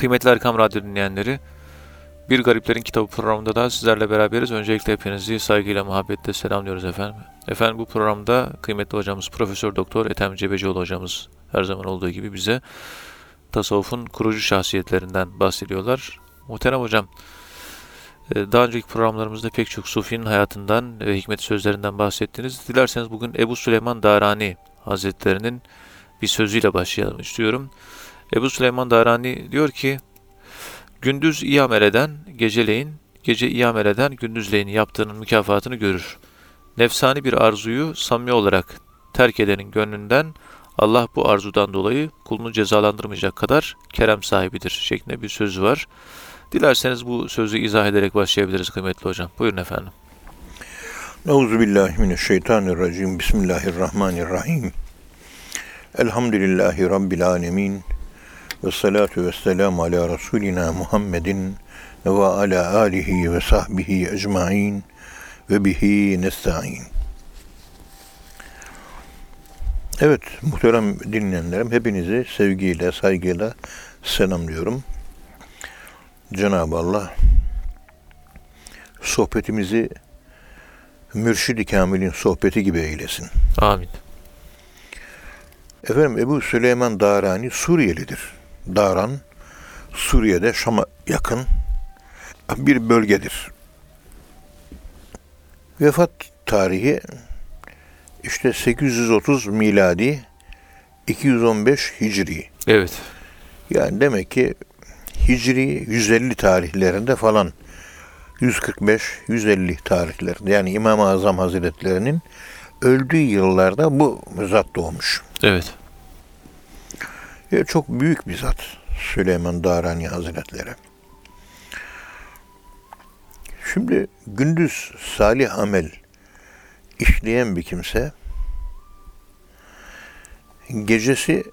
Kıymetli Erkam Radyo dinleyenleri, Bir Gariplerin Kitabı programında da sizlerle beraberiz. Öncelikle hepinizi saygıyla, muhabbetle selamlıyoruz efendim. Efendim bu programda kıymetli hocamız Profesör Doktor Ethem Cebecioğlu hocamız her zaman olduğu gibi bize tasavvufun kurucu şahsiyetlerinden bahsediyorlar. Muhterem hocam, e, daha önceki programlarımızda pek çok Sufi'nin hayatından ve hikmet sözlerinden bahsettiniz. Dilerseniz bugün Ebu Süleyman Darani Hazretlerinin bir sözüyle başlayalım istiyorum. Ebu Süleyman Darani diyor ki, Gündüz iyi eden, geceleyin, gece iyi eden gündüzleyin yaptığının mükafatını görür. Nefsani bir arzuyu samimi olarak terk edenin gönlünden Allah bu arzudan dolayı kulunu cezalandırmayacak kadar kerem sahibidir şeklinde bir sözü var. Dilerseniz bu sözü izah ederek başlayabiliriz kıymetli hocam. Buyurun efendim. Euzubillahimineşşeytanirracim. Bismillahirrahmanirrahim. Elhamdülillahi Rabbil alemin. Ve salatu ve selamu ala Resulina Muhammedin ve ala alihi ve sahbihi ecmain ve bihi nesta'in. Evet, muhterem dinleyenlerim, hepinizi sevgiyle, saygıyla selamlıyorum. Cenab-ı Allah sohbetimizi Mürşid-i Kamil'in sohbeti gibi eylesin. Amin. Efendim Ebu Süleyman Darani Suriyelidir. Daran Suriye'de Şam'a yakın bir bölgedir. Vefat tarihi işte 830 miladi 215 hicri. Evet. Yani demek ki hicri 150 tarihlerinde falan 145-150 tarihlerinde yani İmam-ı Azam Hazretlerinin öldüğü yıllarda bu zat doğmuş. Evet. Ya çok büyük bir zat Süleyman Darani Hazretleri. Şimdi gündüz salih amel işleyen bir kimse gecesi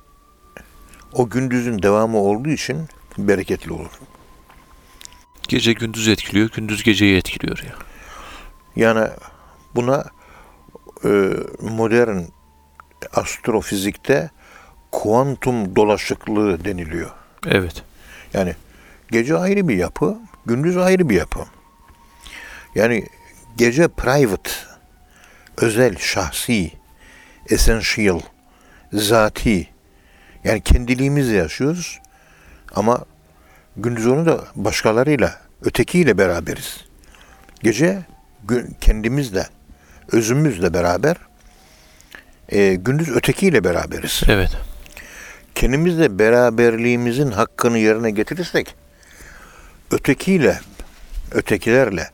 o gündüzün devamı olduğu için bereketli olur. Gece gündüz etkiliyor, gündüz geceyi etkiliyor ya. Yani buna e, modern astrofizikte kuantum dolaşıklığı deniliyor. Evet. Yani gece ayrı bir yapı, gündüz ayrı bir yapı. Yani gece private, özel, şahsi, essential, zati. Yani kendiliğimizle yaşıyoruz ama gündüz onu da başkalarıyla, ötekiyle beraberiz. Gece kendimizle, özümüzle beraber, e, gündüz ötekiyle beraberiz. Evet kendimizle beraberliğimizin hakkını yerine getirirsek ötekiyle, ötekilerle,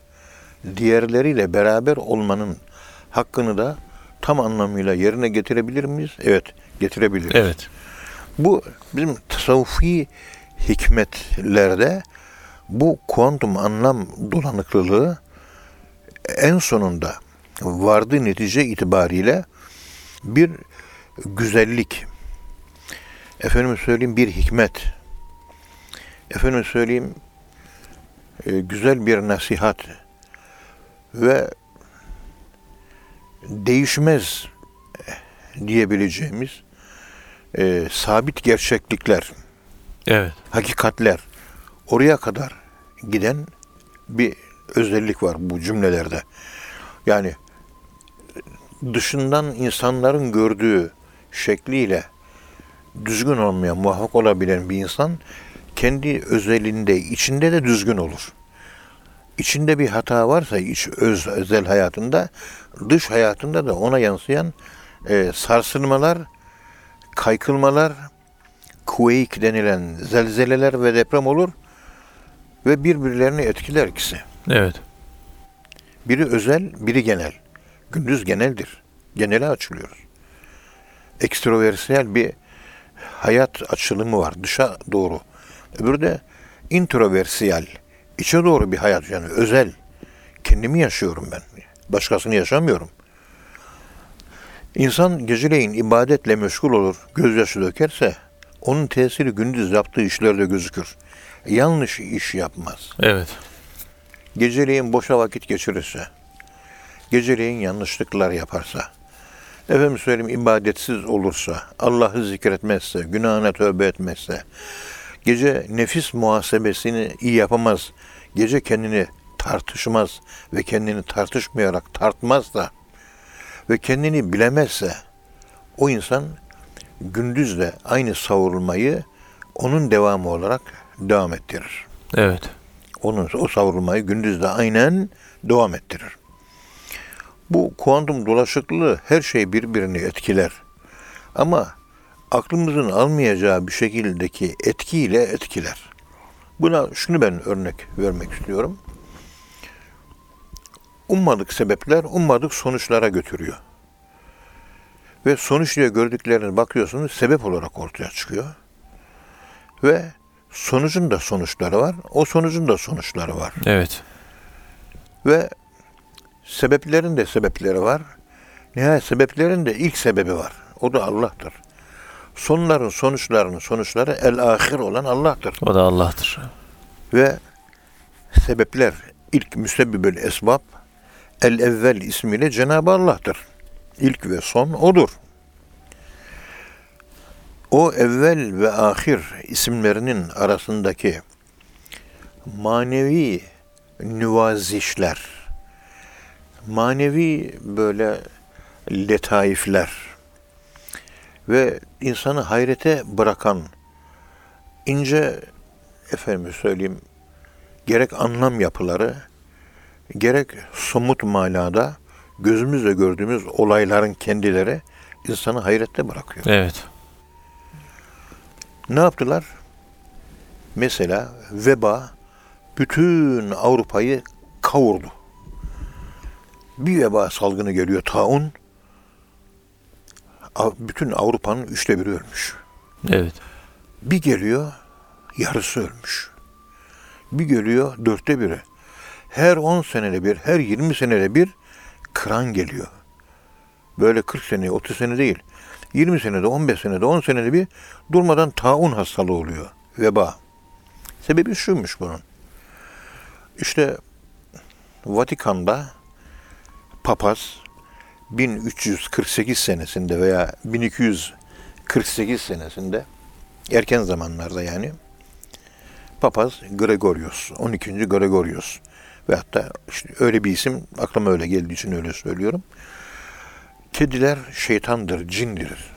diğerleriyle beraber olmanın hakkını da tam anlamıyla yerine getirebilir miyiz? Evet, getirebiliriz. Evet. Bu bizim tasavvufi hikmetlerde bu kuantum anlam dolanıklılığı en sonunda vardığı netice itibariyle bir güzellik, efendim söyleyeyim bir hikmet, efendim söyleyeyim e, güzel bir nasihat ve değişmez diyebileceğimiz e, sabit gerçeklikler, evet. hakikatler oraya kadar giden bir özellik var bu cümlelerde. Yani dışından insanların gördüğü şekliyle düzgün olmayan, muvaffak olabilen bir insan kendi özelinde, içinde de düzgün olur. İçinde bir hata varsa iç öz, özel hayatında, dış hayatında da ona yansıyan e, sarsılmalar, kaykılmalar, quake denilen zelzeleler ve deprem olur ve birbirlerini etkiler ikisi. Evet. Biri özel, biri genel. Gündüz geneldir. Genele açılıyoruz. Ekstroversiyel bir hayat açılımı var dışa doğru. Öbürü de introversiyal, içe doğru bir hayat yani özel. Kendimi yaşıyorum ben. Başkasını yaşamıyorum. İnsan geceleyin ibadetle meşgul olur, gözyaşı dökerse onun tesiri gündüz yaptığı işlerde gözükür. Yanlış iş yapmaz. Evet. Geceleyin boşa vakit geçirirse, geceleyin yanlışlıklar yaparsa, efendim söyleyeyim ibadetsiz olursa, Allah'ı zikretmezse, günahına tövbe etmezse, Gece nefis muhasebesini iyi yapamaz. Gece kendini tartışmaz ve kendini tartışmayarak tartmaz da ve kendini bilemezse o insan gündüz de aynı savrulmayı onun devamı olarak devam ettirir. Evet. Onun o savrulmayı gündüz de aynen devam ettirir. Bu kuantum dolaşıklığı her şey birbirini etkiler. Ama aklımızın almayacağı bir şekildeki etkiyle etkiler. Buna şunu ben örnek vermek istiyorum. Ummadık sebepler ummadık sonuçlara götürüyor. Ve sonuç diye gördüklerine bakıyorsunuz sebep olarak ortaya çıkıyor. Ve sonucun da sonuçları var. O sonucun da sonuçları var. Evet. Ve sebeplerin de sebepleri var. Nihayet sebeplerin de ilk sebebi var. O da Allah'tır. Sonların sonuçlarının sonuçları el ahir olan Allah'tır. O da Allah'tır. Ve sebepler ilk müsebbibül esbab el evvel ismiyle Cenab-ı Allah'tır. İlk ve son odur. O evvel ve ahir isimlerinin arasındaki manevi nüvazişler, manevi böyle letaifler ve insanı hayrete bırakan ince efendim söyleyeyim gerek anlam yapıları gerek somut manada gözümüzle gördüğümüz olayların kendileri insanı hayrette bırakıyor. Evet. Ne yaptılar? Mesela veba bütün Avrupa'yı kavurdu. Bir veba salgını geliyor taun. Bütün Avrupa'nın üçte biri ölmüş. Evet. Bir geliyor yarısı ölmüş. Bir geliyor dörtte biri. Her 10 senede bir, her 20 senede bir kıran geliyor. Böyle 40 sene, 30 sene değil. 20 senede, 15 senede, 10 senede bir durmadan taun hastalığı oluyor. Veba. Sebebi şuymuş bunun. İşte Vatikan'da papaz 1348 senesinde veya 1248 senesinde erken zamanlarda yani papaz Gregorios, 12. Gregorios ve hatta işte öyle bir isim aklıma öyle geldiği için öyle söylüyorum. Kediler şeytandır, cindir.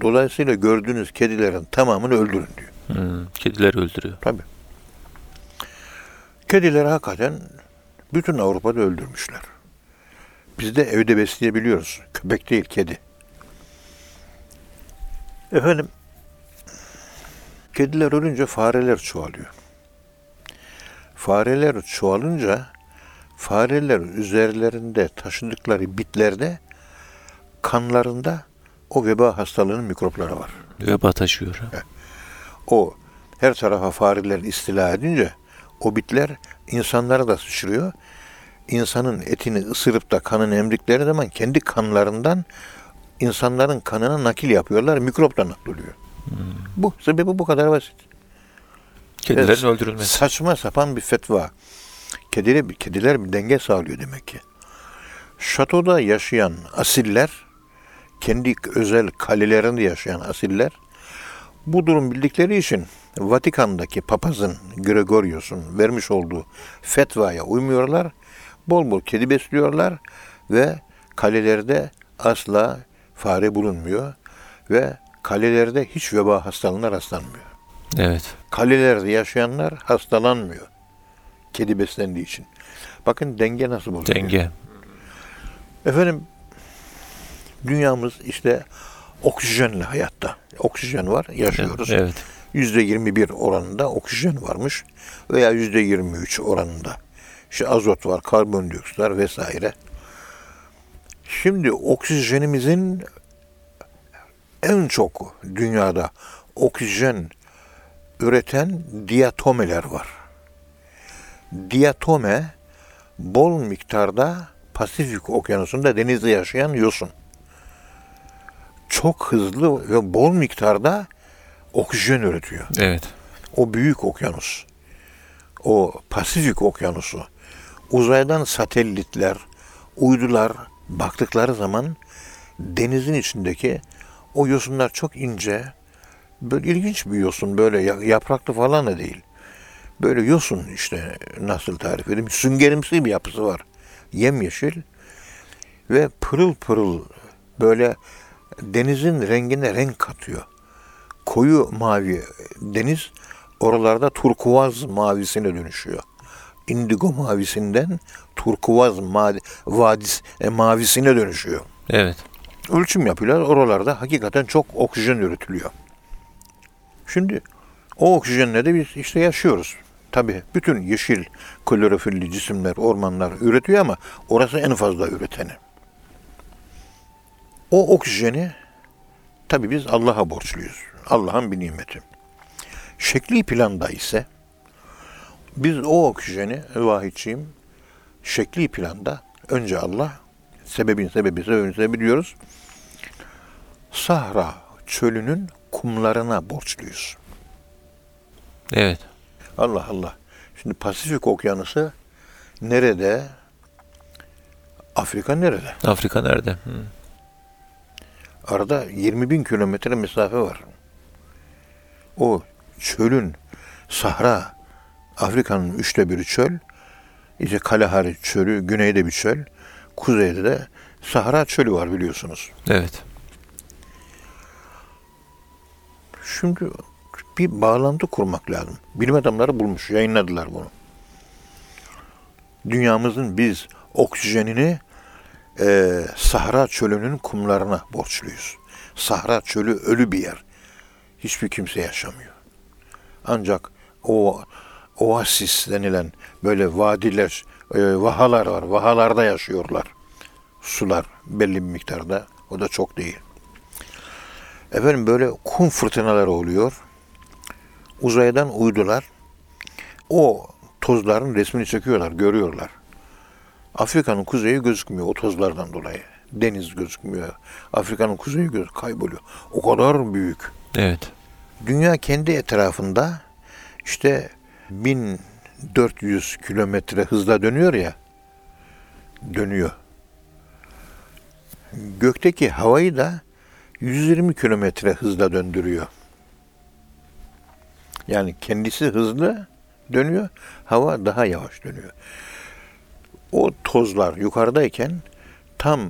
Dolayısıyla gördüğünüz kedilerin tamamını öldürün diyor. Hmm, kediler öldürüyor. Tabii. Kedileri hakikaten bütün Avrupa'da öldürmüşler. Biz de evde besleyebiliyoruz. Köpek değil, kedi. Efendim, kediler ölünce fareler çoğalıyor. Fareler çoğalınca fareler üzerlerinde taşıdıkları bitlerde kanlarında o veba hastalığının mikropları var Veba taşıyor. o her tarafa fareler istila edince o bitler insanlara da sıçrıyor. İnsanın etini ısırıp da kanını emdikleri zaman kendi kanlarından insanların kanına nakil yapıyorlar. Mikrop da nakloluyor. Bu sebebi bu kadar basit. Kedilerin Evet. öldürülmesi. Saçma sapan bir fetva. Kediler, kediler bir denge sağlıyor demek ki. Şatoda yaşayan asiller, kendi özel kalelerinde yaşayan asiller, bu durum bildikleri için Vatikan'daki papazın, Gregorios'un vermiş olduğu fetvaya uymuyorlar. Bol bol kedi besliyorlar ve kalelerde asla fare bulunmuyor ve kalelerde hiç veba hastalığına rastlanmıyor. Evet. Kalelerde yaşayanlar hastalanmıyor. Kedi beslendiği için. Bakın denge nasıl bulunuyor. Denge. Efendim dünyamız işte oksijenle hayatta. Oksijen var, yaşıyoruz. Evet. Yüzde 21 oranında oksijen varmış veya yüzde 23 oranında. İşte azot var, karbondioksit var vesaire. Şimdi oksijenimizin en çok dünyada oksijen üreten diatomeler var. Diatome bol miktarda Pasifik okyanusunda denizde yaşayan yosun. Çok hızlı ve bol miktarda oksijen üretiyor. Evet. O büyük okyanus, o Pasifik okyanusu, uzaydan satellitler, uydular baktıkları zaman denizin içindeki o yosunlar çok ince, Böyle ilginç bir yosun böyle ya- yapraklı falan da değil. Böyle yosun işte nasıl tarif edeyim süngerimsi bir yapısı var. Yemyeşil ve pırıl pırıl böyle denizin rengine renk katıyor. Koyu mavi deniz oralarda turkuaz mavisine dönüşüyor. Indigo mavisinden turkuaz vadis, e, mavisine dönüşüyor. Evet. Ölçüm yapıyorlar. Oralarda hakikaten çok oksijen üretiliyor. Şimdi o oksijenle de biz işte yaşıyoruz. Tabii bütün yeşil klorofilli cisimler, ormanlar üretiyor ama orası en fazla üreteni. O oksijeni tabii biz Allah'a borçluyuz. Allah'ın bir nimeti. Şekli planda ise biz o oksijeni vahidçiyim şekli planda önce Allah sebebin sebebi sebebin sebebi diyoruz. Sahra çölünün kumlarına borçluyuz. Evet. Allah Allah. Şimdi Pasifik Okyanusu nerede? Afrika nerede? Afrika nerede? Hı. Arada 20 bin kilometre mesafe var. O çölün, Sahra, Afrika'nın üçte biri çöl. İşte Kalahari çölü, güneyde bir çöl. Kuzeyde de Sahra çölü var biliyorsunuz. Evet. Şimdi bir bağlantı kurmak lazım. Bilim adamları bulmuş, yayınladılar bunu. Dünyamızın biz oksijenini e, Sahra çölünün kumlarına borçluyuz. Sahra çölü ölü bir yer. Hiçbir kimse yaşamıyor. Ancak o oasis denilen böyle vadiler, e, vahalar var. Vahalarda yaşıyorlar. Sular belli bir miktarda. O da çok değil. Efendim böyle kum fırtınaları oluyor. Uzaydan uydular. O tozların resmini çekiyorlar, görüyorlar. Afrika'nın kuzeyi gözükmüyor o tozlardan dolayı. Deniz gözükmüyor. Afrika'nın kuzeyi göz kayboluyor. O kadar büyük. Evet. Dünya kendi etrafında işte 1400 kilometre hızla dönüyor ya. Dönüyor. Gökteki havayı da 120 kilometre hızla döndürüyor. Yani kendisi hızlı dönüyor, hava daha yavaş dönüyor. O tozlar yukarıdayken tam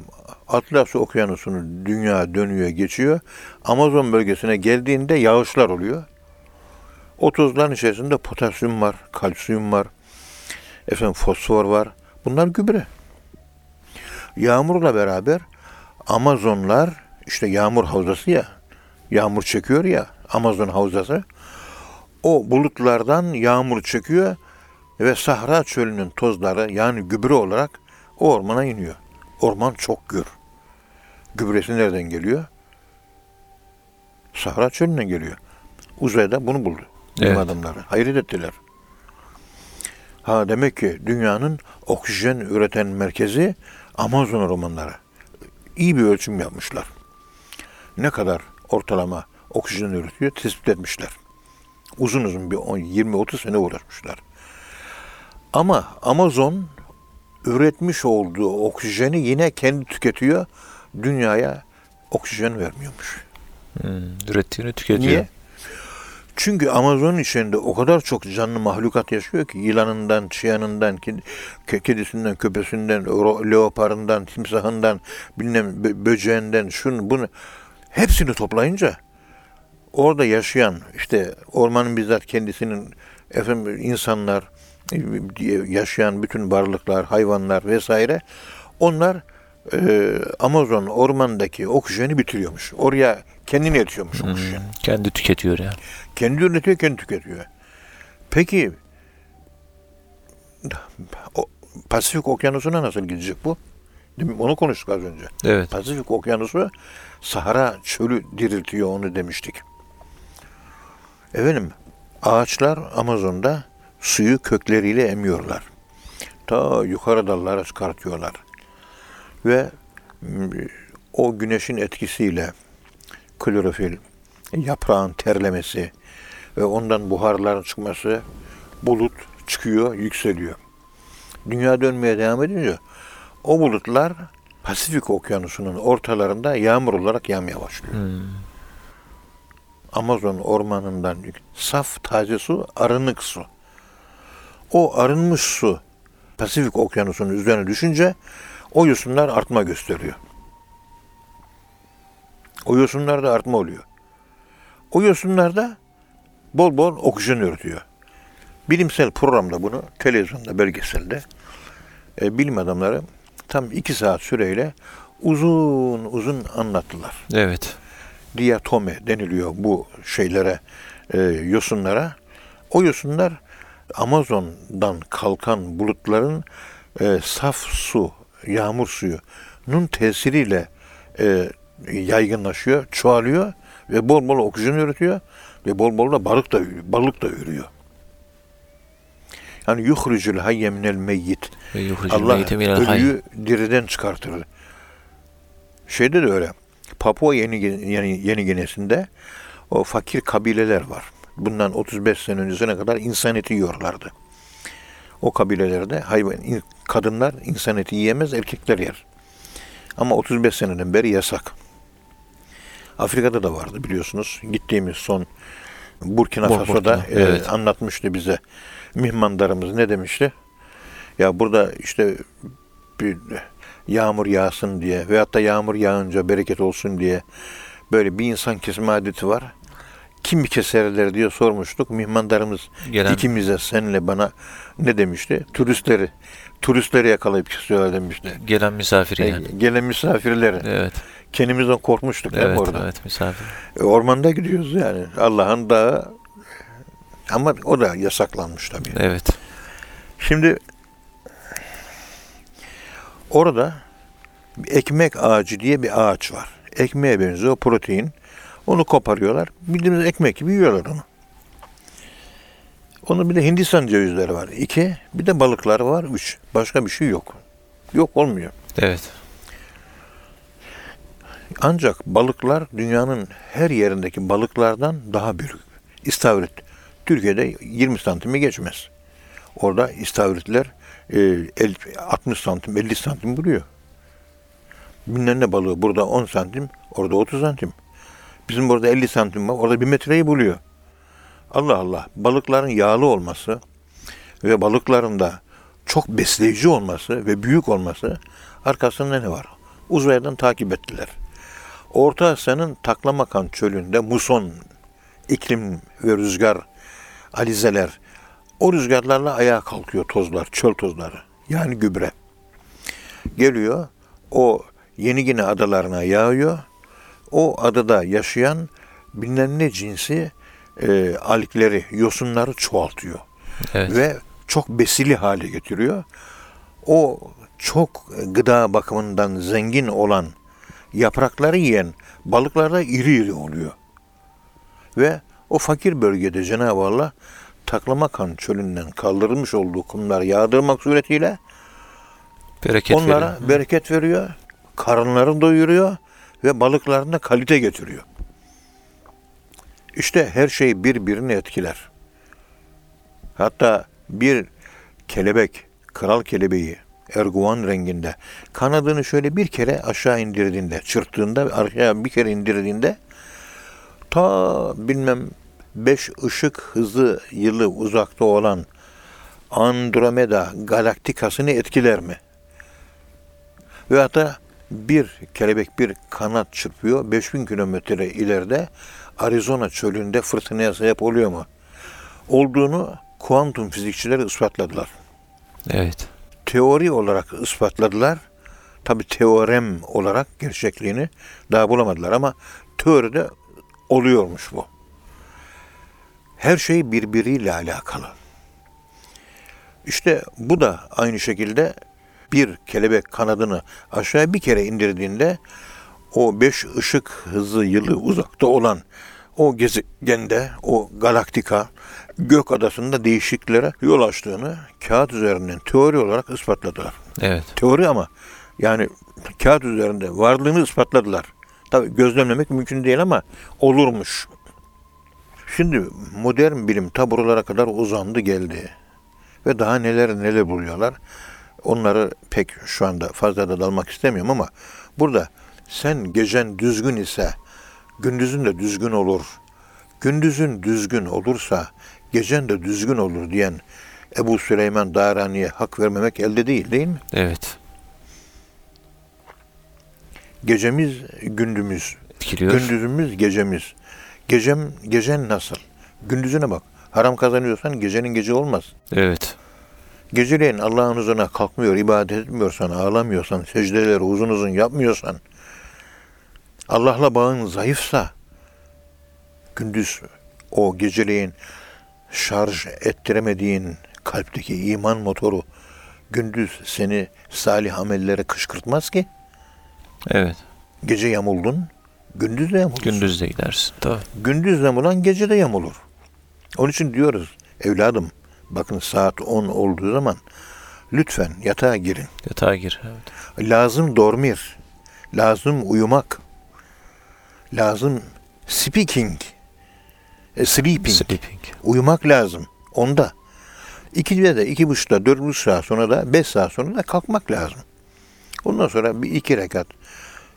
Atlas Okyanusu'nu dünya dönüyor, geçiyor. Amazon bölgesine geldiğinde yağışlar oluyor. O tozların içerisinde potasyum var, kalsiyum var, efendim fosfor var. Bunlar gübre. Yağmurla beraber Amazonlar işte yağmur havzası ya, yağmur çekiyor ya Amazon havzası. O bulutlardan yağmur çekiyor ve Sahra çölünün tozları yani gübre olarak o ormana iniyor. Orman çok gür. Gübresi nereden geliyor? Sahra çölünden geliyor. Uzayda bunu buldu. Bilim Evet. adamları. Hayret ettiler. Ha demek ki dünyanın oksijen üreten merkezi Amazon ormanları. İyi bir ölçüm yapmışlar. Ne kadar ortalama oksijen üretiyor tespit etmişler. Uzun uzun bir 10, 20-30 sene uğraşmışlar. Ama Amazon üretmiş olduğu oksijeni yine kendi tüketiyor. Dünyaya oksijen vermiyormuş. Hmm, ürettiğini tüketiyor. Niye? Çünkü Amazon'un içinde o kadar çok canlı mahlukat yaşıyor ki yılanından, çıyanından, ked- ke- kedisinden, köpesinden, leoparından, timsahından, bilmem bö- böceğinden, şunu bunu hepsini toplayınca orada yaşayan işte ormanın bizzat kendisinin efendim insanlar e, yaşayan bütün varlıklar, hayvanlar vesaire onlar e, Amazon ormandaki oksijeni bitiriyormuş. Oraya kendini oksijen. Hmm, kendi tüketiyor yani. Kendi üretiyor, kendi tüketiyor. Peki o, Pasifik Okyanusu'na nasıl gidecek bu? Değil mi? Onu konuştuk az önce. Evet. Pasifik Okyanusu Sahara çölü diriltiyor onu demiştik. Efendim ağaçlar Amazon'da suyu kökleriyle emiyorlar. Ta yukarı dallara çıkartıyorlar. Ve o güneşin etkisiyle klorofil, yaprağın terlemesi ve ondan buharların çıkması bulut çıkıyor, yükseliyor. Dünya dönmeye devam edince o bulutlar Pasifik Okyanusu'nun ortalarında yağmur olarak yağmaya başlıyor. Hmm, Amazon ormanından saf taze su, arınık su. O arınmış su Pasifik Okyanusu'nun üzerine düşünce o yosunlar artma gösteriyor. O yosunlarda artma oluyor. O yosunlarda bol bol oksijen üretiyor. Bilimsel programda bunu televizyonda, belgeselde e, bilim adamları tam iki saat süreyle uzun uzun anlattılar. Evet. Diatome deniliyor bu şeylere, e, yosunlara. O yosunlar Amazon'dan kalkan bulutların e, saf su, yağmur suyunun tesiriyle e, yaygınlaşıyor, çoğalıyor ve bol bol oksijen üretiyor ve bol bol da balık da balık da ürüyor. Yani yuhricül hayye minel meyyit. Allah ölüyü diriden çıkartır. Şeyde de öyle. Papua Yeni, Yeni, Yeni Gine'sinde o fakir kabileler var. Bundan 35 sene öncesine kadar insan eti yiyorlardı. O kabilelerde hayvan, kadınlar insan eti yiyemez, erkekler yer. Ama 35 seneden beri yasak. Afrika'da da vardı biliyorsunuz. Gittiğimiz son Burkina Bur- Faso'da Burkina, e, evet. anlatmıştı bize. Mihmandarımız ne demişti? Ya burada işte bir yağmur yağsın diye veyahut da yağmur yağınca bereket olsun diye böyle bir insan kesme adeti var. Kim keserler diye sormuştuk. Mihmandarımız Gelen ikimize senle bana ne demişti? Turistleri turistleri yakalayıp kesiyorlar demişti. gelen misafir E, yani. Gelen misafirleri. Evet. Kendimizden korkmuştuk değil mi Evet, orada? evet misafir. E, Ormanda gidiyoruz yani. Allah'ın dağı. Ama o da yasaklanmış tabii. Evet. Şimdi orada ekmek ağacı diye bir ağaç var. Ekmeğe benziyor protein. Onu koparıyorlar. Bildiğimiz ekmek gibi yiyorlar onu. Onun bir de Hindistan cevizleri var. İki. Bir de balıklar var. Üç. Başka bir şey yok. Yok olmuyor. Evet. Ancak balıklar dünyanın her yerindeki balıklardan daha büyük. İstavrit. Türkiye'de 20 santimi geçmez. Orada istavritler e, el- 60 santim, 50 santim buluyor. Bilmem ne balığı burada 10 santim, orada 30 santim. Bizim burada 50 santim var, orada bir metreyi buluyor. Allah Allah. Balıkların yağlı olması ve balıkların da çok besleyici olması ve büyük olması arkasında ne var? Uzaydan takip ettiler. Orta Asya'nın Taklamakan çölünde muson, iklim ve rüzgar, alizeler, o rüzgarlarla ayağa kalkıyor tozlar, çöl tozları. Yani gübre. Geliyor, o Yeni Gine adalarına yağıyor. O adada yaşayan bilmem ne cinsi e, algleri, yosunları çoğaltıyor Evet. ve çok besili hale getiriyor. O çok gıda bakımından zengin olan yaprakları yiyen balıklar da iri iri oluyor. Ve o fakir bölgede Cenab-ı Allah Taklamakan çölünden kaldırılmış olduğu kumları yağdırmak suretiyle Bereket onlara verin. bereket veriyor, karınlarını doyuruyor ve balıklarına kalite getiriyor. İşte her şey birbirini etkiler. Hatta bir kelebek, kral kelebeği erguvan renginde kanadını şöyle bir kere aşağı indirdiğinde, çırptığında, aşağı bir kere indirdiğinde ta bilmem beş ışık hızı yılı uzakta olan Andromeda galaktikasını etkiler mi? Ve hatta bir kelebek bir kanat çırpıyor 5000 kilometre ileride Arizona çölünde fırtınaya sebep oluyor mu? Olduğunu kuantum fizikçileri ispatladılar. Evet. Teori olarak ispatladılar. Tabi teorem olarak gerçekliğini daha bulamadılar ama teoride oluyormuş bu. Her şey birbiriyle alakalı. İşte bu da aynı şekilde bir kelebek kanadını aşağıya bir kere indirdiğinde o beş ışık hızı yılı uzakta olan o gezegende, o galaktika, gök adasında değişikliklere yol açtığını kağıt üzerinden teori olarak ispatladılar. Evet. Teori ama yani kağıt üzerinde varlığını ispatladılar. Tabii gözlemlemek mümkün değil ama olurmuş. Şimdi modern bilim ta buralara kadar uzandı geldi. Ve daha neler neler buluyorlar. Onları pek şu anda fazla da dalmak istemiyorum ama burada sen gecen düzgün ise gündüzün de düzgün olur. gündüzün düzgün olursa gecen de düzgün olur diyen Ebu Süleyman Darani'ye hak vermemek elde değil değil mi? Evet. Gecemiz gündüzümüz, Etkiliyor. gündüzümüz gecemiz. Gecem gecen nasıl? Gündüzüne bak. Haram kazanıyorsan gecenin gece olmaz. Evet. Geceleyin Allah'ın huzuruna kalkmıyor, ibadet etmiyorsan, ağlamıyorsan, secdeleri uzun uzun yapmıyorsan, Allah'la bağın zayıfsa, gündüz o geceleyin şarj ettiremediğin kalpteki iman motoru gündüz seni salih amellere kışkırtmaz ki. Evet. Gece yamuldun, gündüz de yamulursun. Gündüz de gidersin. Tabii. Gündüz yamulan gece de yamulur. Onun için diyoruz evladım bakın saat 10 olduğu zaman lütfen yatağa girin. Yatağa gir. Evet. Lazım dormir. Lazım uyumak. Lazım speaking. E, sleeping. Sleeping. Uyumak lazım. Onda. İkide de, iki buçukta, dört buçuk saat sonra da, beş saat sonra da kalkmak lazım. Ondan sonra bir iki rekat,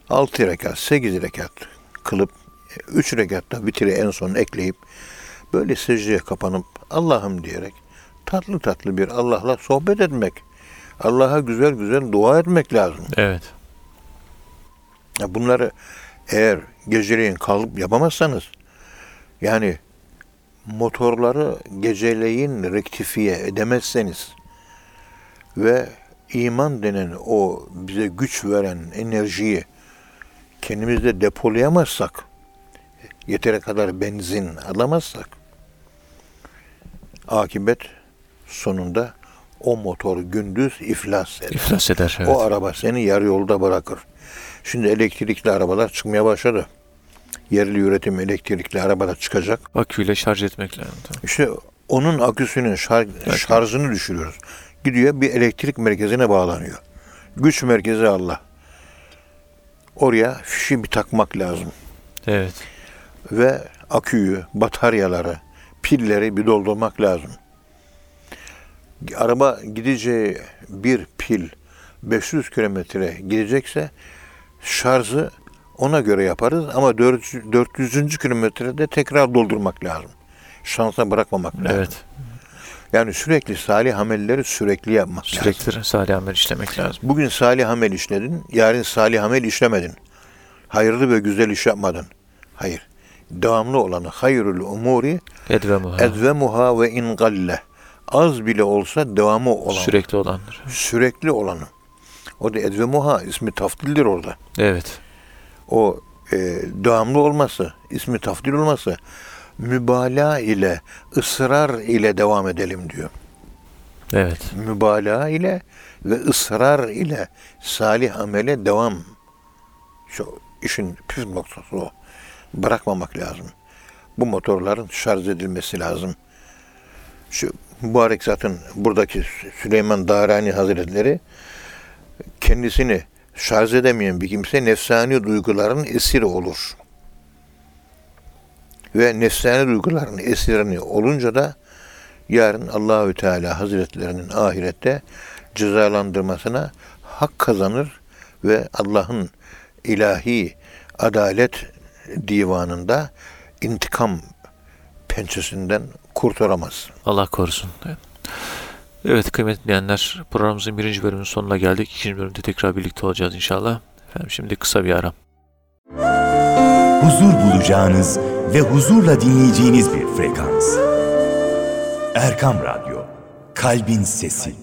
altı rekat, sekiz rekat kılıp, e, üç rekatta vitiri en son ekleyip, böyle secdeye kapanıp Allah'ım diyerek tatlı tatlı bir Allah'la sohbet etmek. Allah'a güzel güzel dua etmek lazım. Evet. Ya bunları eğer geceleyin kalıp yapamazsanız yani motorları geceleyin rektifiye edemezseniz ve iman denen o bize güç veren enerjiyi kendimizde depolayamazsak yeteri kadar benzin alamazsak akibet sonunda o motor gündüz iflas eder. İflas eder. Evet. O araba seni yarı yolda bırakır. Şimdi elektrikli arabalar çıkmaya başladı. Yerli üretim elektrikli arabalar çıkacak. Aküyle şarj etmek lazım. Tabii. İşte onun aküsünün şar- Evet. şarjını düşürüyoruz. Gidiyor bir elektrik merkezine bağlanıyor. Güç merkezi Allah. Oraya fişi bir takmak lazım. Evet. Ve aküyü, bataryaları, pilleri bir doldurmak lazım. Araba gideceği bir pil 500 kilometre gidecekse şarjı ona göre yaparız ama 400. 400. kilometrede tekrar doldurmak lazım. Şansa bırakmamak lazım. Evet. Yani sürekli salih amelleri sürekli yapmak lazım. Sürekli salih amel işlemek lazım. Bugün salih amel işledin, yarın salih amel işlemedin. Hayırlı ve güzel iş yapmadın. Hayır. Devamlı olanı hayrul umuri Edvemuha. edvemuha ve in galle. Az bile olsa devamı olan. Sürekli olandır. Sürekli olanı. O da edvemuha ismi tafdildir orada. Evet. O e, devamlı olması, ismi tafdil olması mübalağa ile, ısrar ile devam edelim diyor. Evet. mübalağa ile ve ısrar ile salih amele devam. Şu işin püf noktası o. Bırakmamak lazım. Bu motorların şarj edilmesi lazım. Şu mübarek zaten buradaki Süleyman Darani Hazretleri kendisini şarj edemeyen bir kimse nefsani duyguların esiri olur. Ve nefsani duyguların esirini olunca da yarın Allahü Teala Hazretlerinin ahirette cezalandırmasına hak kazanır ve Allah'ın ilahi adalet divanında intikam pençesinden kurtaramaz. Allah korusun. Evet. Evet kıymetli dinleyenler programımızın birinci bölümünün sonuna geldik. İkinci bölümde tekrar birlikte olacağız inşallah. Efendim şimdi kısa bir ara. huzur bulacağınız ve huzurla dinleyeceğiniz bir frekans. Erkam Radyo, Kalbin Sesi.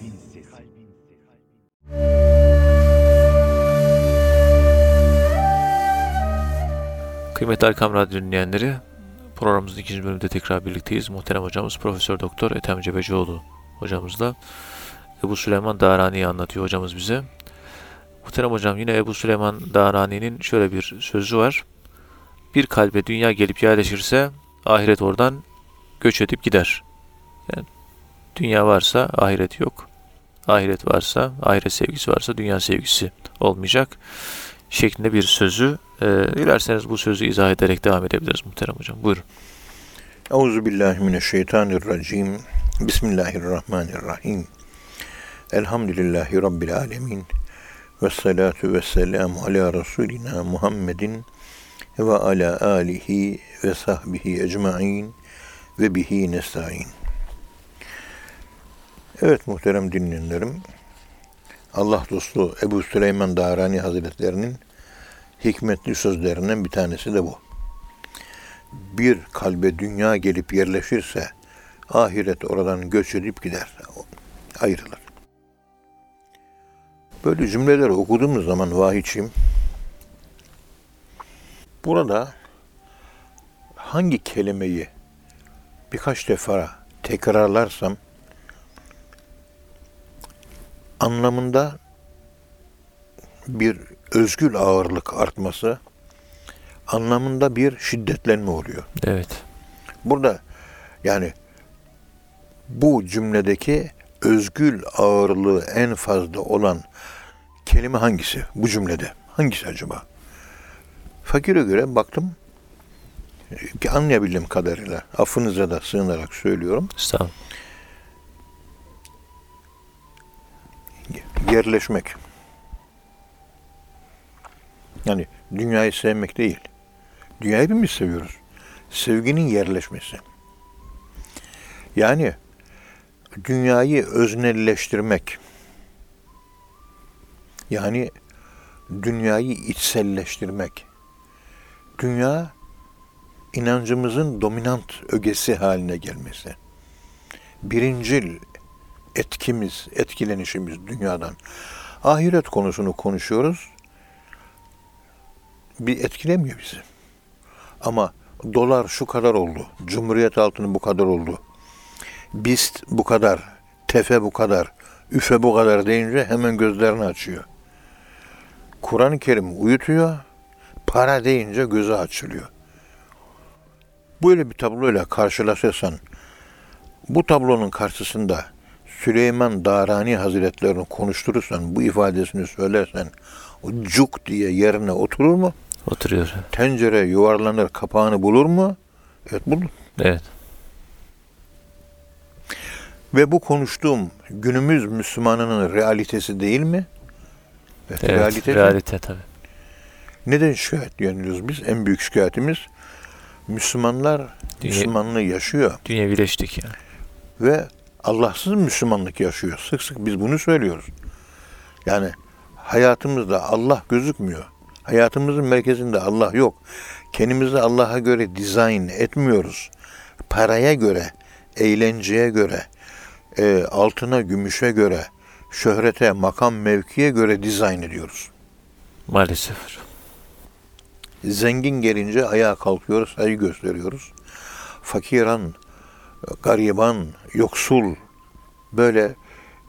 Kıymetli Erkam Radyo dinleyenleri programımızın ikinci bölümünde tekrar birlikteyiz. Muhterem hocamız Profesör Doktor Ethem Cebecioğlu hocamızla Ebu Süleyman Darani'yi anlatıyor hocamız bize. Muhterem hocam yine Ebu Süleyman Darani'nin şöyle bir sözü var. Bir kalbe dünya gelip yerleşirse ahiret oradan göç edip gider. Yani dünya varsa ahiret yok. Ahiret varsa, ahiret sevgisi varsa dünya sevgisi olmayacak şeklinde bir sözü. E, dilerseniz bu sözü izah ederek devam edebiliriz muhterem hocam. Buyurun. Euzubillahimineşşeytanirracim. Bismillahirrahmanirrahim. Elhamdülillahi Rabbil alemin. Ve salatu ve selamu ala Resulina Muhammedin ve ala alihi ve sahbihi ecmain ve bihi nestaîn. Evet muhterem dinleyenlerim, Allah dostu Ebu Süleyman Darani Hazretlerinin hikmetli sözlerinden bir tanesi de bu. Bir kalbe dünya gelip yerleşirse ahiret oradan göç edip gider, ayrılır. Böyle cümleleri okuduğumuz zaman vahiyçiyim, burada hangi kelimeyi birkaç defa tekrarlarsam anlamında bir özgül ağırlık artması, anlamında bir şiddetlenme oluyor. Evet. Burada yani bu cümledeki özgül ağırlığı en fazla olan kelime hangisi bu cümlede? Hangisi acaba? Fakire göre baktım ki anlayabildiğim kadarıyla affınıza da sığınarak söylüyorum. Sağ ol. yerleşmek. Yani dünyayı sevmek değil. Dünyayı hepimiz seviyoruz. Sevginin yerleşmesi. Yani dünyayı öznelleştirmek. Yani dünyayı içselleştirmek. Dünya inancımızın dominant ögesi haline gelmesi. Birincil etkimiz, etkilenişimiz dünyadan. Ahiret konusunu konuşuyoruz. Bir etkilemiyor bizi. Ama dolar şu kadar oldu. Cumhuriyet altını bu kadar oldu. BIST bu kadar. TEFE bu kadar. üfe bu kadar deyince hemen gözlerini açıyor. Kur'an-ı Kerim uyutuyor. Para deyince gözü açılıyor. Böyle bir tabloyla karşılaşırsan bu tablonun karşısında Süleyman Darani Hazretlerini konuşturursan, bu ifadesini söylersen, o cuk diye yerine oturur mu? Oturuyor. Tencere yuvarlanır, kapağını bulur mu? Evet bulur. Evet. Ve bu konuştuğum günümüz Müslümanının realitesi değil mi? Evet, Evet. realitesi. Realite tabii. Neden şikayet yanıyoruz biz? En büyük şikayetimiz Müslümanlar Dünya- Müslümanlığı yaşıyor Dünyevileştik yani. ve Allahsız Müslümanlık yaşıyor. Sık sık biz bunu söylüyoruz. Yani hayatımızda Allah gözükmüyor. Hayatımızın merkezinde Allah yok. Kendimizi Allah'a göre dizayn etmiyoruz. Paraya göre, eğlenceye göre, e, altına, gümüşe göre, şöhrete, makam, mevkiye göre dizayn ediyoruz. Maalesef. Zengin gelince ayağa kalkıyoruz, saygı gösteriyoruz. Fakiran, gariban, yoksul, böyle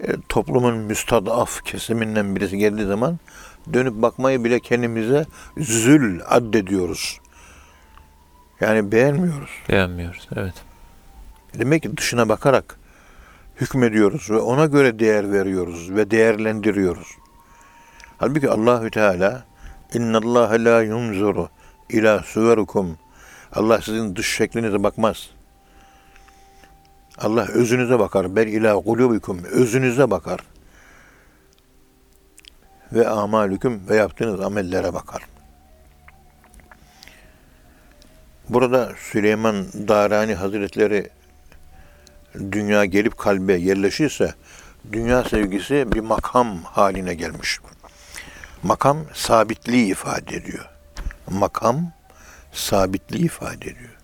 e, toplumun müstadaf kesiminden birisi geldiği zaman dönüp bakmayı bile kendimize zül addediyoruz. Yani beğenmiyoruz. Beğenmiyoruz. Evet. Demek ki dışına bakarak hükmediyoruz ve ona göre değer veriyoruz ve değerlendiriyoruz. Halbuki Allahü Teala inna Allah la yunzuru ila suverukum. Allah sizin dış şeklinize bakmaz. Allah özünüze bakar. Bel ila kulubikum. Özünüze bakar. Ve amalüküm ve yaptığınız amellere bakar. Burada Süleyman Darani Hazretleri dünya gelip kalbe yerleşirse dünya sevgisi bir makam haline gelmiş. Makam sabitliği ifade ediyor. Makam sabitliği ifade ediyor.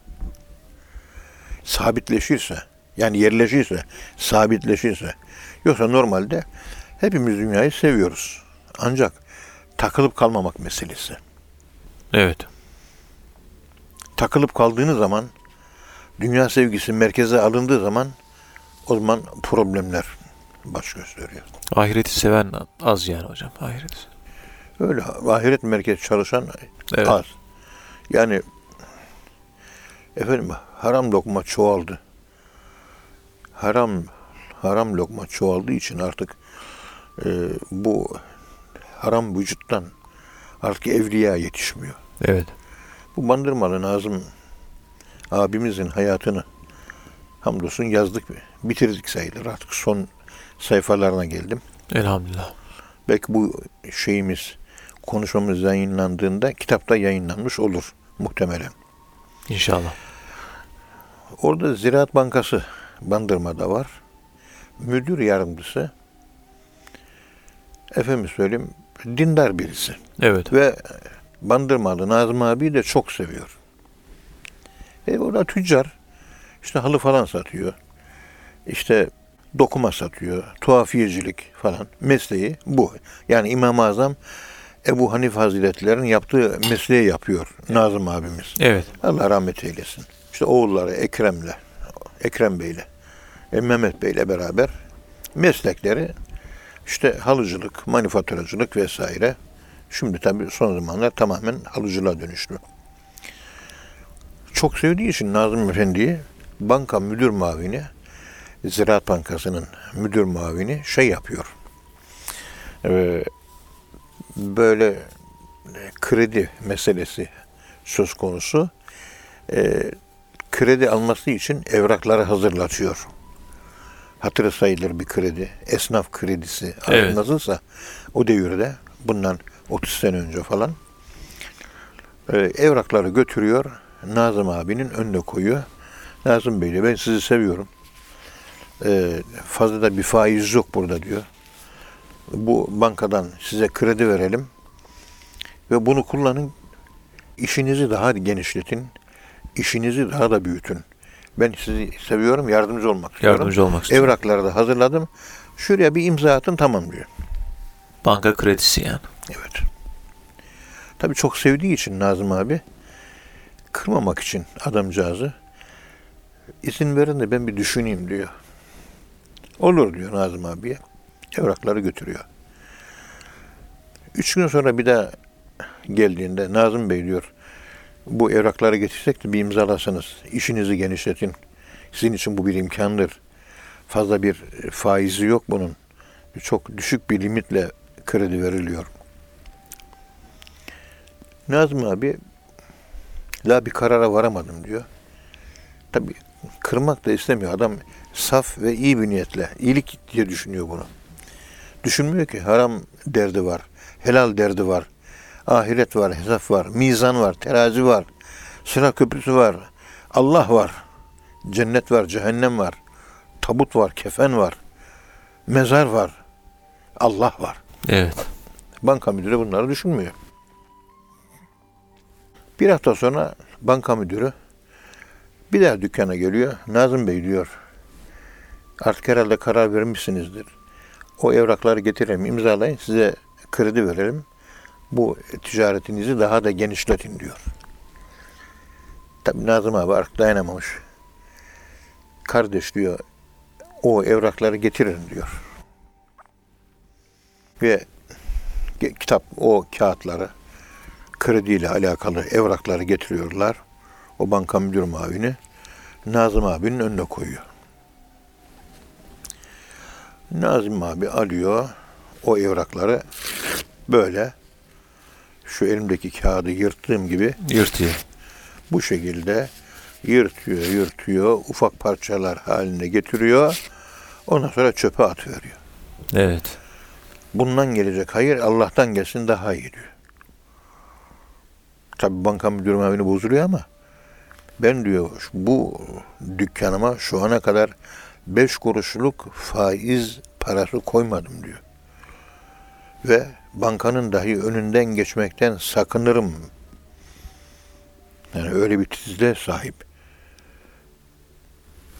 Sabitleşirse, yani yerleşirse, sabitleşirse. Yoksa normalde hepimiz dünyayı seviyoruz. Ancak takılıp kalmamak meselesi. Evet. Takılıp kaldığınız zaman, dünya sevgisi merkeze alındığı zaman o zaman problemler baş gösteriyor. Ahireti seven az yani hocam. Ahireti. Öyle ahiret merkez çalışan Evet. az. Yani efendim haram lokma çoğaldı. Haram haram lokma çoğaldığı için artık e, bu haram vücuttan artık evliya yetişmiyor. Evet. Bu Bandırmalı Nazım abimizin hayatını hamdolsun yazdık, bitirdik sayılır. Artık son sayfalarına geldim. Elhamdülillah. Belki bu şeyimiz, konuşmamız yayınlandığında kitapta yayınlanmış olur muhtemelen. İnşallah. Orada Ziraat Bankası Bandırma'da var. Müdür yardımcısı efendim söyleyeyim dindar birisi. Evet. Ve Bandırmalı Nazım abi de çok seviyor. E o da tüccar. İşte halı falan satıyor. İşte dokuma satıyor. Tuhafiyecilik falan. Mesleği bu. Yani İmam-ı Azam Ebu Hanif Hazretleri'nin yaptığı mesleği yapıyor Nazım abimiz. Evet. Allah rahmet eylesin. İşte oğulları Ekrem'le, Ekrem Bey'le, e, Mehmet Bey'le beraber meslekleri işte halıcılık, manifaturacılık vesaire. Şimdi tabii son zamanlar tamamen halıcılığa dönüştü. Çok sevdiği için Nazım Efendi'yi banka müdür mavini, Ziraat Bankası'nın müdür mavini şey yapıyor. Ee, böyle e, kredi meselesi söz konusu. Ee, kredi alması için evrakları hazırlatıyor. Hatırı sayılır bir kredi. Esnaf kredisi Evet. nasılsa o devirde bundan 30 sene önce falan e, evrakları götürüyor. Nazım abinin önüne koyuyor. Nazım Bey diyor ben sizi seviyorum. E, fazla da bir faiz yok burada diyor. Bu bankadan size kredi verelim ve bunu kullanın. İşinizi daha genişletin. işinizi daha da büyütün. Ben sizi seviyorum, yardımcı olmak istiyorum. Yardımcı olmak istiyorum. Evrakları da hazırladım. Şuraya bir imza atın tamam diyor. Banka kredisi yani. Evet. Tabii çok sevdiği için Nazım abi kırmamak için adamcağızı izin verin de ben bir düşüneyim diyor. Olur diyor Nazım abiye. Evrakları götürüyor. Üç gün sonra bir daha geldiğinde Nazım Bey diyor bu evrakları getirsek de bir imzalasanız işinizi genişletin. Sizin için bu bir imkandır. Fazla bir faizi yok bunun. Çok düşük bir limitle kredi veriliyor. Nazım abi la bir karara varamadım diyor. Tabi kırmak da istemiyor. Adam saf ve iyi bir niyetle. iyilik diye düşünüyor bunu. Düşünmüyor ki haram derdi var. Helal derdi var. Ahiret var, hesap var, mizan var, terazi var. Sıra köprüsü var. Allah var. Cennet var, cehennem var. Tabut var, kefen var. Mezar var. Allah var. Evet. Banka müdürü bunları düşünmüyor. Bir hafta sonra banka müdürü bir daha dükkana geliyor. Nazım Bey diyor. Artık herhalde karar vermişsinizdir. O evrakları getirelim, imzalayın, size kredi verelim. Bu ticaretinizi daha da genişletin diyor. Tabii Nazım abi artık dayanamamış. Kardeş diyor, o evrakları getirin diyor. Ve kitap o kağıtları krediyle alakalı evrakları getiriyorlar. O banka müdür mavini Nazım abinin önüne koyuyor. Nazım abi alıyor o evrakları böyle şu elimdeki kağıdı yırttığım gibi Yırtıyor. bu şekilde yırtıyor, yırtıyor, ufak parçalar haline getiriyor. Ondan sonra çöpe atıveriyor. Evet. bundan gelecek hayır Allah'tan gelsin daha iyi diyor. Tabi banka müdürü mavini bozuluyor ama ben diyor bu dükkanıma şu ana kadar beş kuruşluk faiz parası koymadım diyor. Ve bankanın dahi önünden geçmekten sakınırım. Yani öyle bir tizle sahip.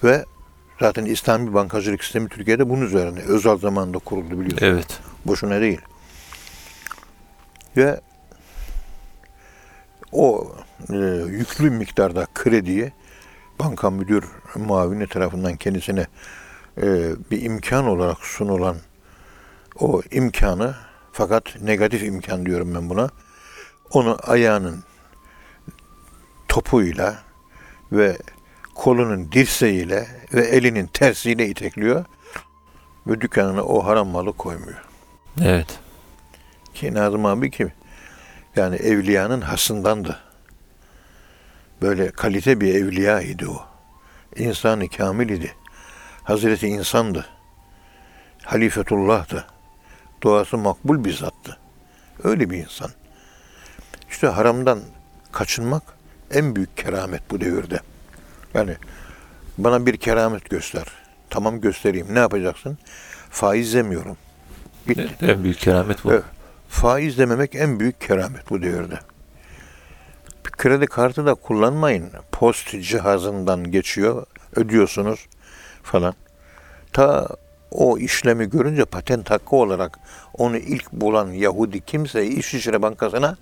Ve zaten İslami bankacılık sistemi Türkiye'de bunun üzerine özel zamanda kuruldu biliyorsunuz. Evet. Boşuna değil. Ve o e, yüklü miktarda krediyi banka müdür muavini tarafından kendisine e, bir imkan olarak sunulan o imkanı fakat negatif imkan diyorum ben buna onu ayağının topuyla ve kolunun dirseğiyle ve elinin tersiyle itekliyor ve dükkanına o haram malı koymuyor. Evet. Ki Nazım abi ki yani evliyanın hasındandı. Böyle kalite bir evliya idi o. İnsan-ı kamil idi. Hazreti insandı. Halifetullah'tı. Duası makbul bir zattı. Öyle bir insan. İşte haramdan kaçınmak en büyük keramet bu devirde. Yani bana bir keramet göster. Tamam göstereyim. Ne yapacaksın? Faiz demiyorum. Bitti. En büyük keramet bu. Evet. Faiz dememek en büyük keramet bu devirde. Kredi kartı da kullanmayın. Post cihazından geçiyor, ödüyorsunuz falan. Ta o işlemi görünce patent hakkı olarak onu ilk bulan Yahudi kimse İsviçre Bankası'na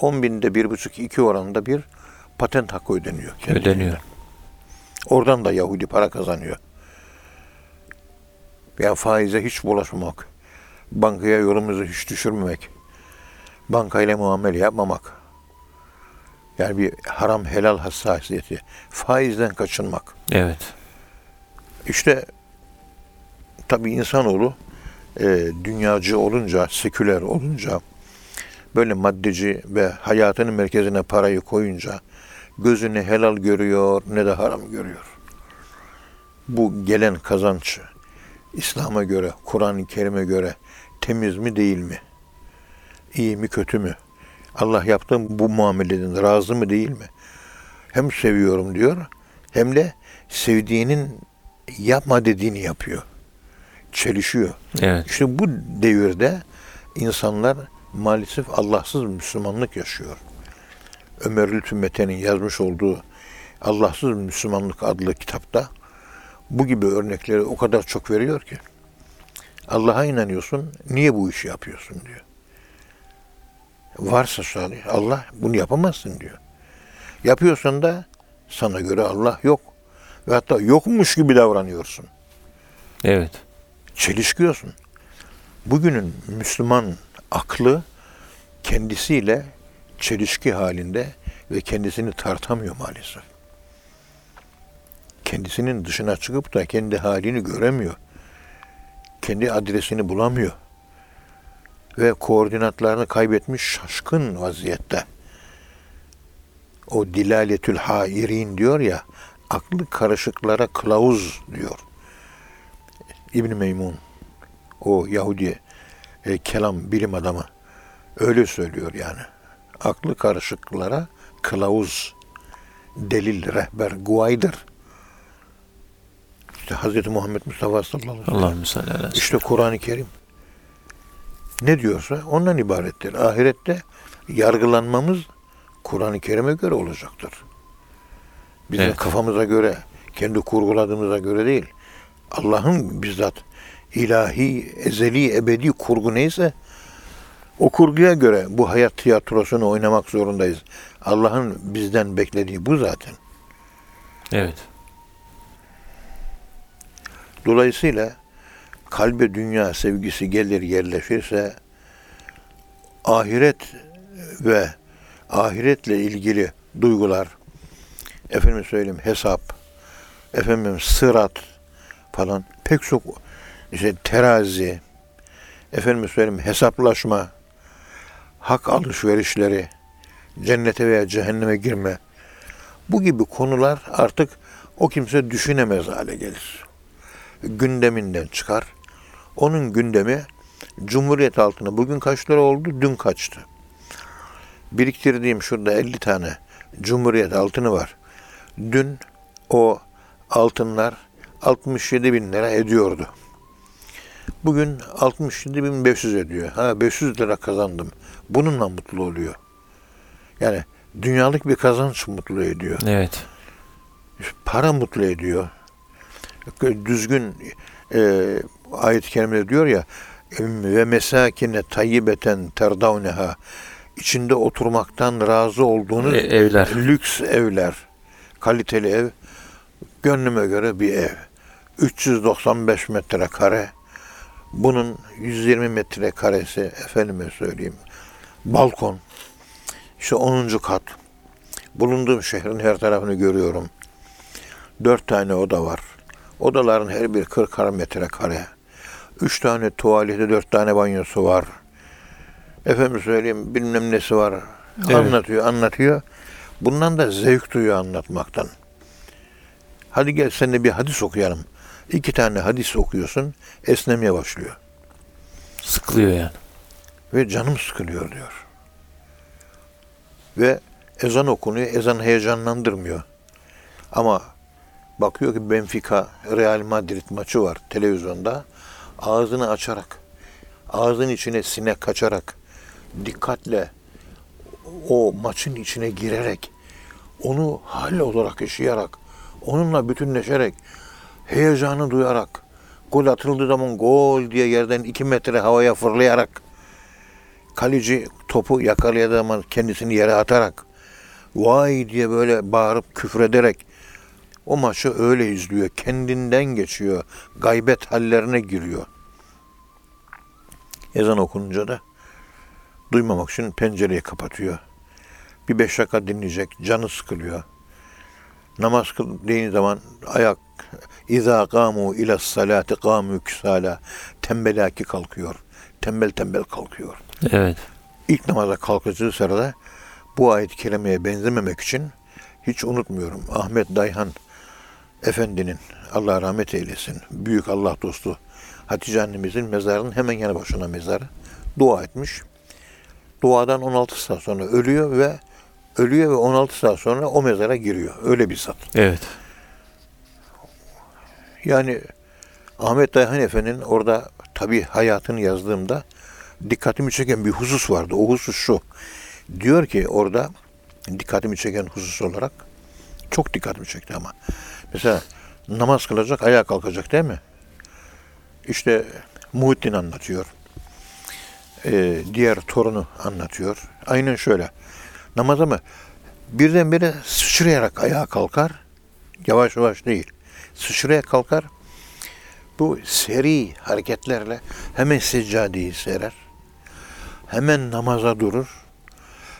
10 binde bir buçuk iki oranında bir patent hakkı ödeniyor. kendisine. Ödeniyor. Oradan da Yahudi para kazanıyor. Yani faize hiç bulaşmamak. Bankaya yolumuzu hiç düşürmemek. Bankayla muamele yapmamak. Yani bir haram helal hassasiyeti. Faizden kaçınmak. Evet. İşte tabii insanoğlu e, dünyacı olunca, seküler olunca, böyle maddeci ve hayatının merkezine parayı koyunca gözünü helal görüyor ne de haram görüyor. Bu gelen kazanç İslam'a göre, Kur'an-ı Kerim'e göre temiz mi değil mi? İyi mi kötü mü? Allah yaptığım bu muameleden razı mı değil mi? Hem seviyorum diyor hem de sevdiğinin yapma dediğini yapıyor. Çelişiyor. Evet. İşte bu devirde insanlar maalesef Allahsız Müslümanlık yaşıyor. Ömer Lütfü Mete'nin yazmış olduğu Allahsız Müslümanlık adlı kitapta bu gibi örnekleri o kadar çok veriyor ki. Allah'a inanıyorsun, niye bu işi yapıyorsun diyor. Varsa salih, Allah bunu yapamazsın diyor. Yapıyorsan da sana göre Allah yok. Ve hatta yokmuş gibi davranıyorsun Evet. Çelişkiyorsun. Bugünün Müslüman aklı kendisiyle çelişki halinde ve kendisini tartamıyor maalesef. Kendisinin dışına çıkıp da kendi halini göremiyor. Kendi adresini bulamıyor. Ve koordinatlarını kaybetmiş şaşkın vaziyette. O dilaletül hairin diyor ya, aklı karışıklara kılavuz diyor. İbn Meymun o Yahudi e, kelam bilim adamı öyle söylüyor yani. Aklı karışıklara kılavuz, delil, rehber, guaydır. İşte Hz. Muhammed Mustafa sallallahu aleyhi ve sellem. İşte Kur'an-ı Kerim. Ne diyorsa ondan ibarettir. Ahirette yargılanmamız Kur'an-ı Kerim'e göre olacaktır. Bizim Evet. kafamıza göre, kendi kurguladığımıza göre değil. Allah'ın bizzat ilahi, ezeli, ebedi kurgu neyse o kurguya göre bu hayat tiyatrosunu oynamak zorundayız. Allah'ın bizden beklediği bu zaten. Evet. Dolayısıyla kalbe dünya sevgisi gelir yerleşirse ahiret ve ahiretle ilgili duygular efendim söyleyeyim hesap efendim sırat falan pek çok işte terazi efendim söyleyeyim hesaplaşma hak alışverişleri cennete veya cehenneme girme bu gibi konular artık o kimse düşünemez hale gelir gündeminden çıkar. Onun gündemi Cumhuriyet altını bugün kaç lira oldu, dün kaçtı. Biriktirdiğim şurada 50 tane Cumhuriyet altını var. Dün o altınlar 67 bin lira ediyordu. Bugün 67 bin 500 ediyor. Ha 500 lira kazandım. Bununla mutlu oluyor. Yani dünyalık bir kazanç mutlu ediyor Evet. para mutlu ediyor. Düzgün e, ayet-i kerimede diyor ya ve mesakine tayyibeten terdavneha içinde oturmaktan razı olduğunuz E- evler. lüks evler, kaliteli ev, gönlüme göre bir ev. 395 metrekare, bunun 120 metrekaresi efendime söyleyeyim, balkon, işte 10. kat, bulunduğum şehrin her tarafını görüyorum. Dört tane oda var. Odaların her biri 40 metrekare. Üç tane tuvaleti, dört tane banyosu var. Efendim söyleyeyim bilmem nesi var. Evet. Anlatıyor, anlatıyor. Bundan da zevk duyuyor anlatmaktan. Hadi gel seninle bir hadis okuyalım. İki tane hadis okuyorsun, esnemeye başlıyor. Sıkılıyor yani. Ve canım sıkılıyor diyor. Ve Ezan okunuyor, ezan heyecanlandırmıyor. Ama bakıyor ki Benfica Real Madrid maçı var televizyonda. Ağzını açarak, ağzın içine sinek kaçarak, dikkatle o maçın içine girerek, onu hal olarak yaşayarak, onunla bütünleşerek, heyecanı duyarak, gol atıldığı zaman gol diye yerden iki metre havaya fırlayarak, kaleci topu yakalayadığı zaman kendisini yere atarak, vay diye böyle bağırıp küfrederek, o maçı öyle izliyor. Kendinden geçiyor. Gaybet hallerine giriyor. Ezan okununca da duymamak için pencereyi kapatıyor. Bir beş dakika dinleyecek. Canı sıkılıyor. Namaz kıldığın zaman ayak İza kamu ila salati kamu küsala tembelaki kalkıyor. Tembel tembel kalkıyor. Evet. İlk namaza kalkacağı sırada bu ayet-i kerimeye benzememek için hiç unutmuyorum. Ahmet Dayhan Efendinin Allah rahmet eylesin. Büyük Allah dostu Hatice annemizin mezarının hemen yanı başına mezarı. Dua etmiş. Duadan 16 saat sonra ölüyor ve ölüyor ve 16 saat sonra o mezara giriyor. Öyle bir zat. Evet. Yani Ahmet Dayhan Efendi'nin orada tabi hayatını yazdığımda dikkatimi çeken bir husus vardı. O husus şu. Diyor ki orada dikkatimi çeken husus olarak çok dikkatimi çekti ama. Mesela namaz kılacak, ayağa kalkacak değil mi? İşte Muhittin anlatıyor. Ee, diğer torunu anlatıyor. Aynen şöyle. Namaza mı? Birdenbire sıçrayarak ayağa kalkar. Yavaş yavaş değil. Sıçraya kalkar. Bu seri hareketlerle hemen seccadeyi serer. Hemen namaza durur.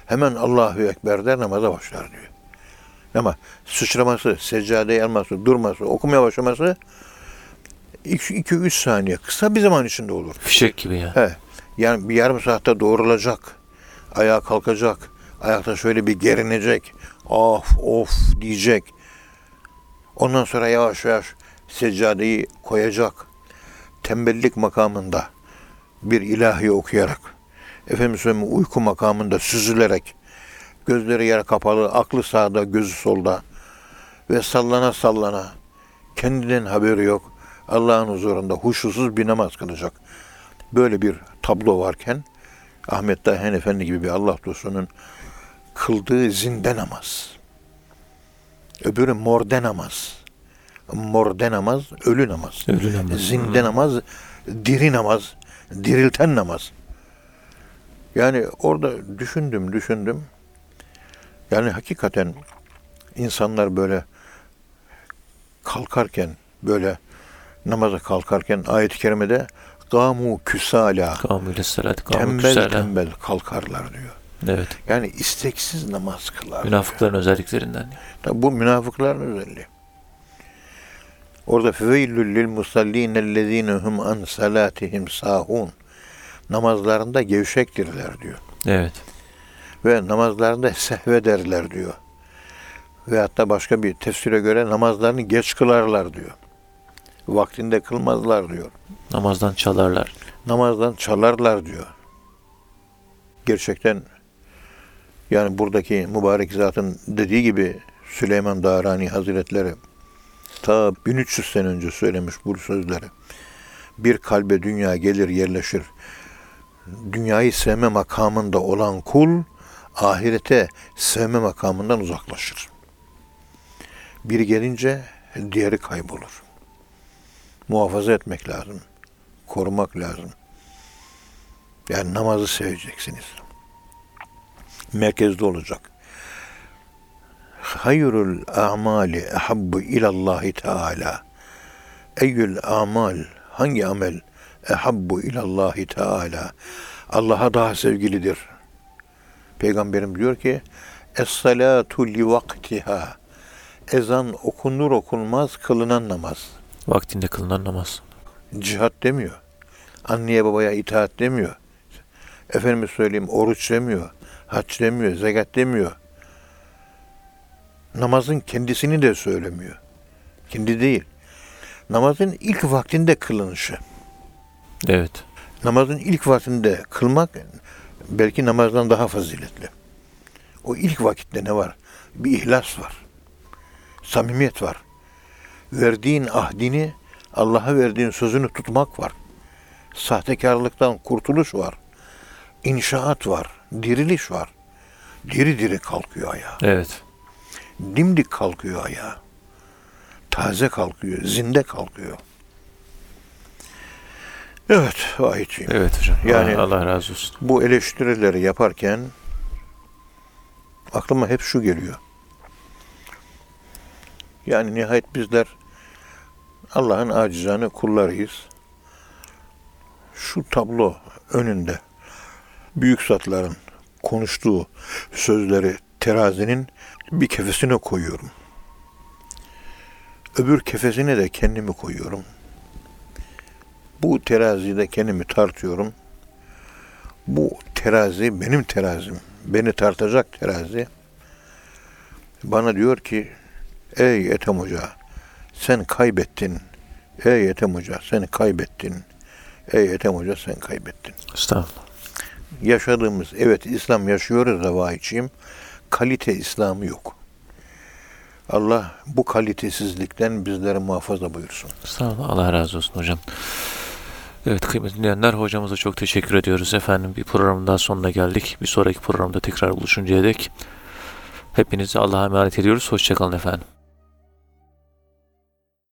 Hemen Allahu Ekber der namaza başlar diyor. Ama sıçraması, seccadeyi alması, durması, okumaya başlaması 2-3 saniye kısa bir zaman içinde olur. Fişek gibi ya. He. Yani bir yarım saatte doğrulacak. Ayağa kalkacak. Ayakta şöyle bir gerinecek. Of of diyecek. Ondan sonra yavaş yavaş seccadeyi koyacak. Tembellik makamında bir ilahi okuyarak. Efendimiz Söyleyeyim uyku makamında süzülerek. Gözleri yer kapalı, aklı sağda, gözü solda. Ve sallana sallana. Kendinden haberi yok. Allah'ın huzurunda huşusuz bir namaz kılacak. Böyle bir tablo varken Ahmet Dahen Efendi gibi bir Allah dostunun kıldığı zinde namaz. Öbürü morde namaz. Morde namaz, ölü namaz. Ölü namaz. Zinde namaz, diri namaz, dirilten namaz. Yani orada düşündüm, düşündüm. Yani hakikaten insanlar böyle kalkarken, böyle namaza kalkarken ayet-i kerimede gamu küsala tembel tembel kalkarlar diyor. Evet. Yani isteksiz namaz kılar. Münafıkların özelliklerinden. Bu münafıkların özelliği. Orada feveylül lil musallin ellezine hum an salatihim sahun. Namazlarında gevşektirler diyor. Evet. Ve namazlarında sehvederler diyor. Ve hatta başka bir tefsire göre namazlarını geç kılarlar diyor. Vaktinde kılmazlar diyor. Namazdan çalarlar. namazdan çalarlar diyor. Gerçekten yani buradaki mübarek zatın dediği gibi Süleyman Darani Hazretleri ta 1300 sene önce söylemiş bu sözleri. Bir kalbe dünya gelir yerleşir. Dünyayı sevme makamında olan kul ahirete sevme makamından uzaklaşır. Biri gelince diğeri kaybolur. Muhafaza etmek lazım korumak lazım. Yani namazı seveceksiniz. Merkezde olacak. Hayrul amali ehabbu ilallahi teala. Eyyül amal hangi amel ehabbu ilallahi teala Allah'a daha sevgilidir. Peygamberim diyor ki Es-salatu li vaktiha Ezan okunur okunmaz kılınan namaz. Vaktinde kılınan namaz. cihat demiyor. Anneye babaya itaat demiyor. Efendime söyleyeyim oruç demiyor. Hac demiyor. Zekat demiyor. Namazın kendisini de söylemiyor. Kendi değil. Namazın ilk vaktinde kılınışı. Evet. Namazın ilk vaktinde kılmak belki namazdan daha faziletli. O ilk vakitte ne var? Bir ihlas var. Samimiyet var. Verdiğin ahdini, Allah'a verdiğin sözünü tutmak var. Sahtekarlıktan kurtuluş var. İnşaat var. Diriliş var. Diri diri kalkıyor ayağa. Evet. Dimdik kalkıyor ayağa. Taze kalkıyor. Zinde kalkıyor. Evet Vahitciğim. Evet hocam. Yani- Allah, Allah razı olsun. Bu eleştirileri yaparken aklıma hep şu geliyor. Yani nihayet bizler Allah'ın acizane kullarıyız. Şu tablo önünde büyük zatların konuştuğu sözleri terazinin bir kefesine koyuyorum. Öbür kefesine de kendimi koyuyorum. Bu terazide kendimi tartıyorum. Bu terazi benim terazim. Beni tartacak terazi. Bana diyor ki ey Ethem Hoca sen kaybettin. Ey Ethem Hoca sen kaybettin. Ey Ethem Hoca sen kaybettin. Estağfurullah. Yaşadığımız evet İslam yaşıyoruz da vahiyçiyim. Kalite İslam'ı yok. Allah bu kalitesizlikten bizleri muhafaza buyursun. Estağfurullah. Allah razı olsun hocam. Evet kıymetli dinleyenler hocamıza çok teşekkür ediyoruz efendim. Bir programın daha sonuna geldik. Bir sonraki programda tekrar buluşuncaya dek hepinizi Allah'a emanet ediyoruz. Hoşçakalın efendim.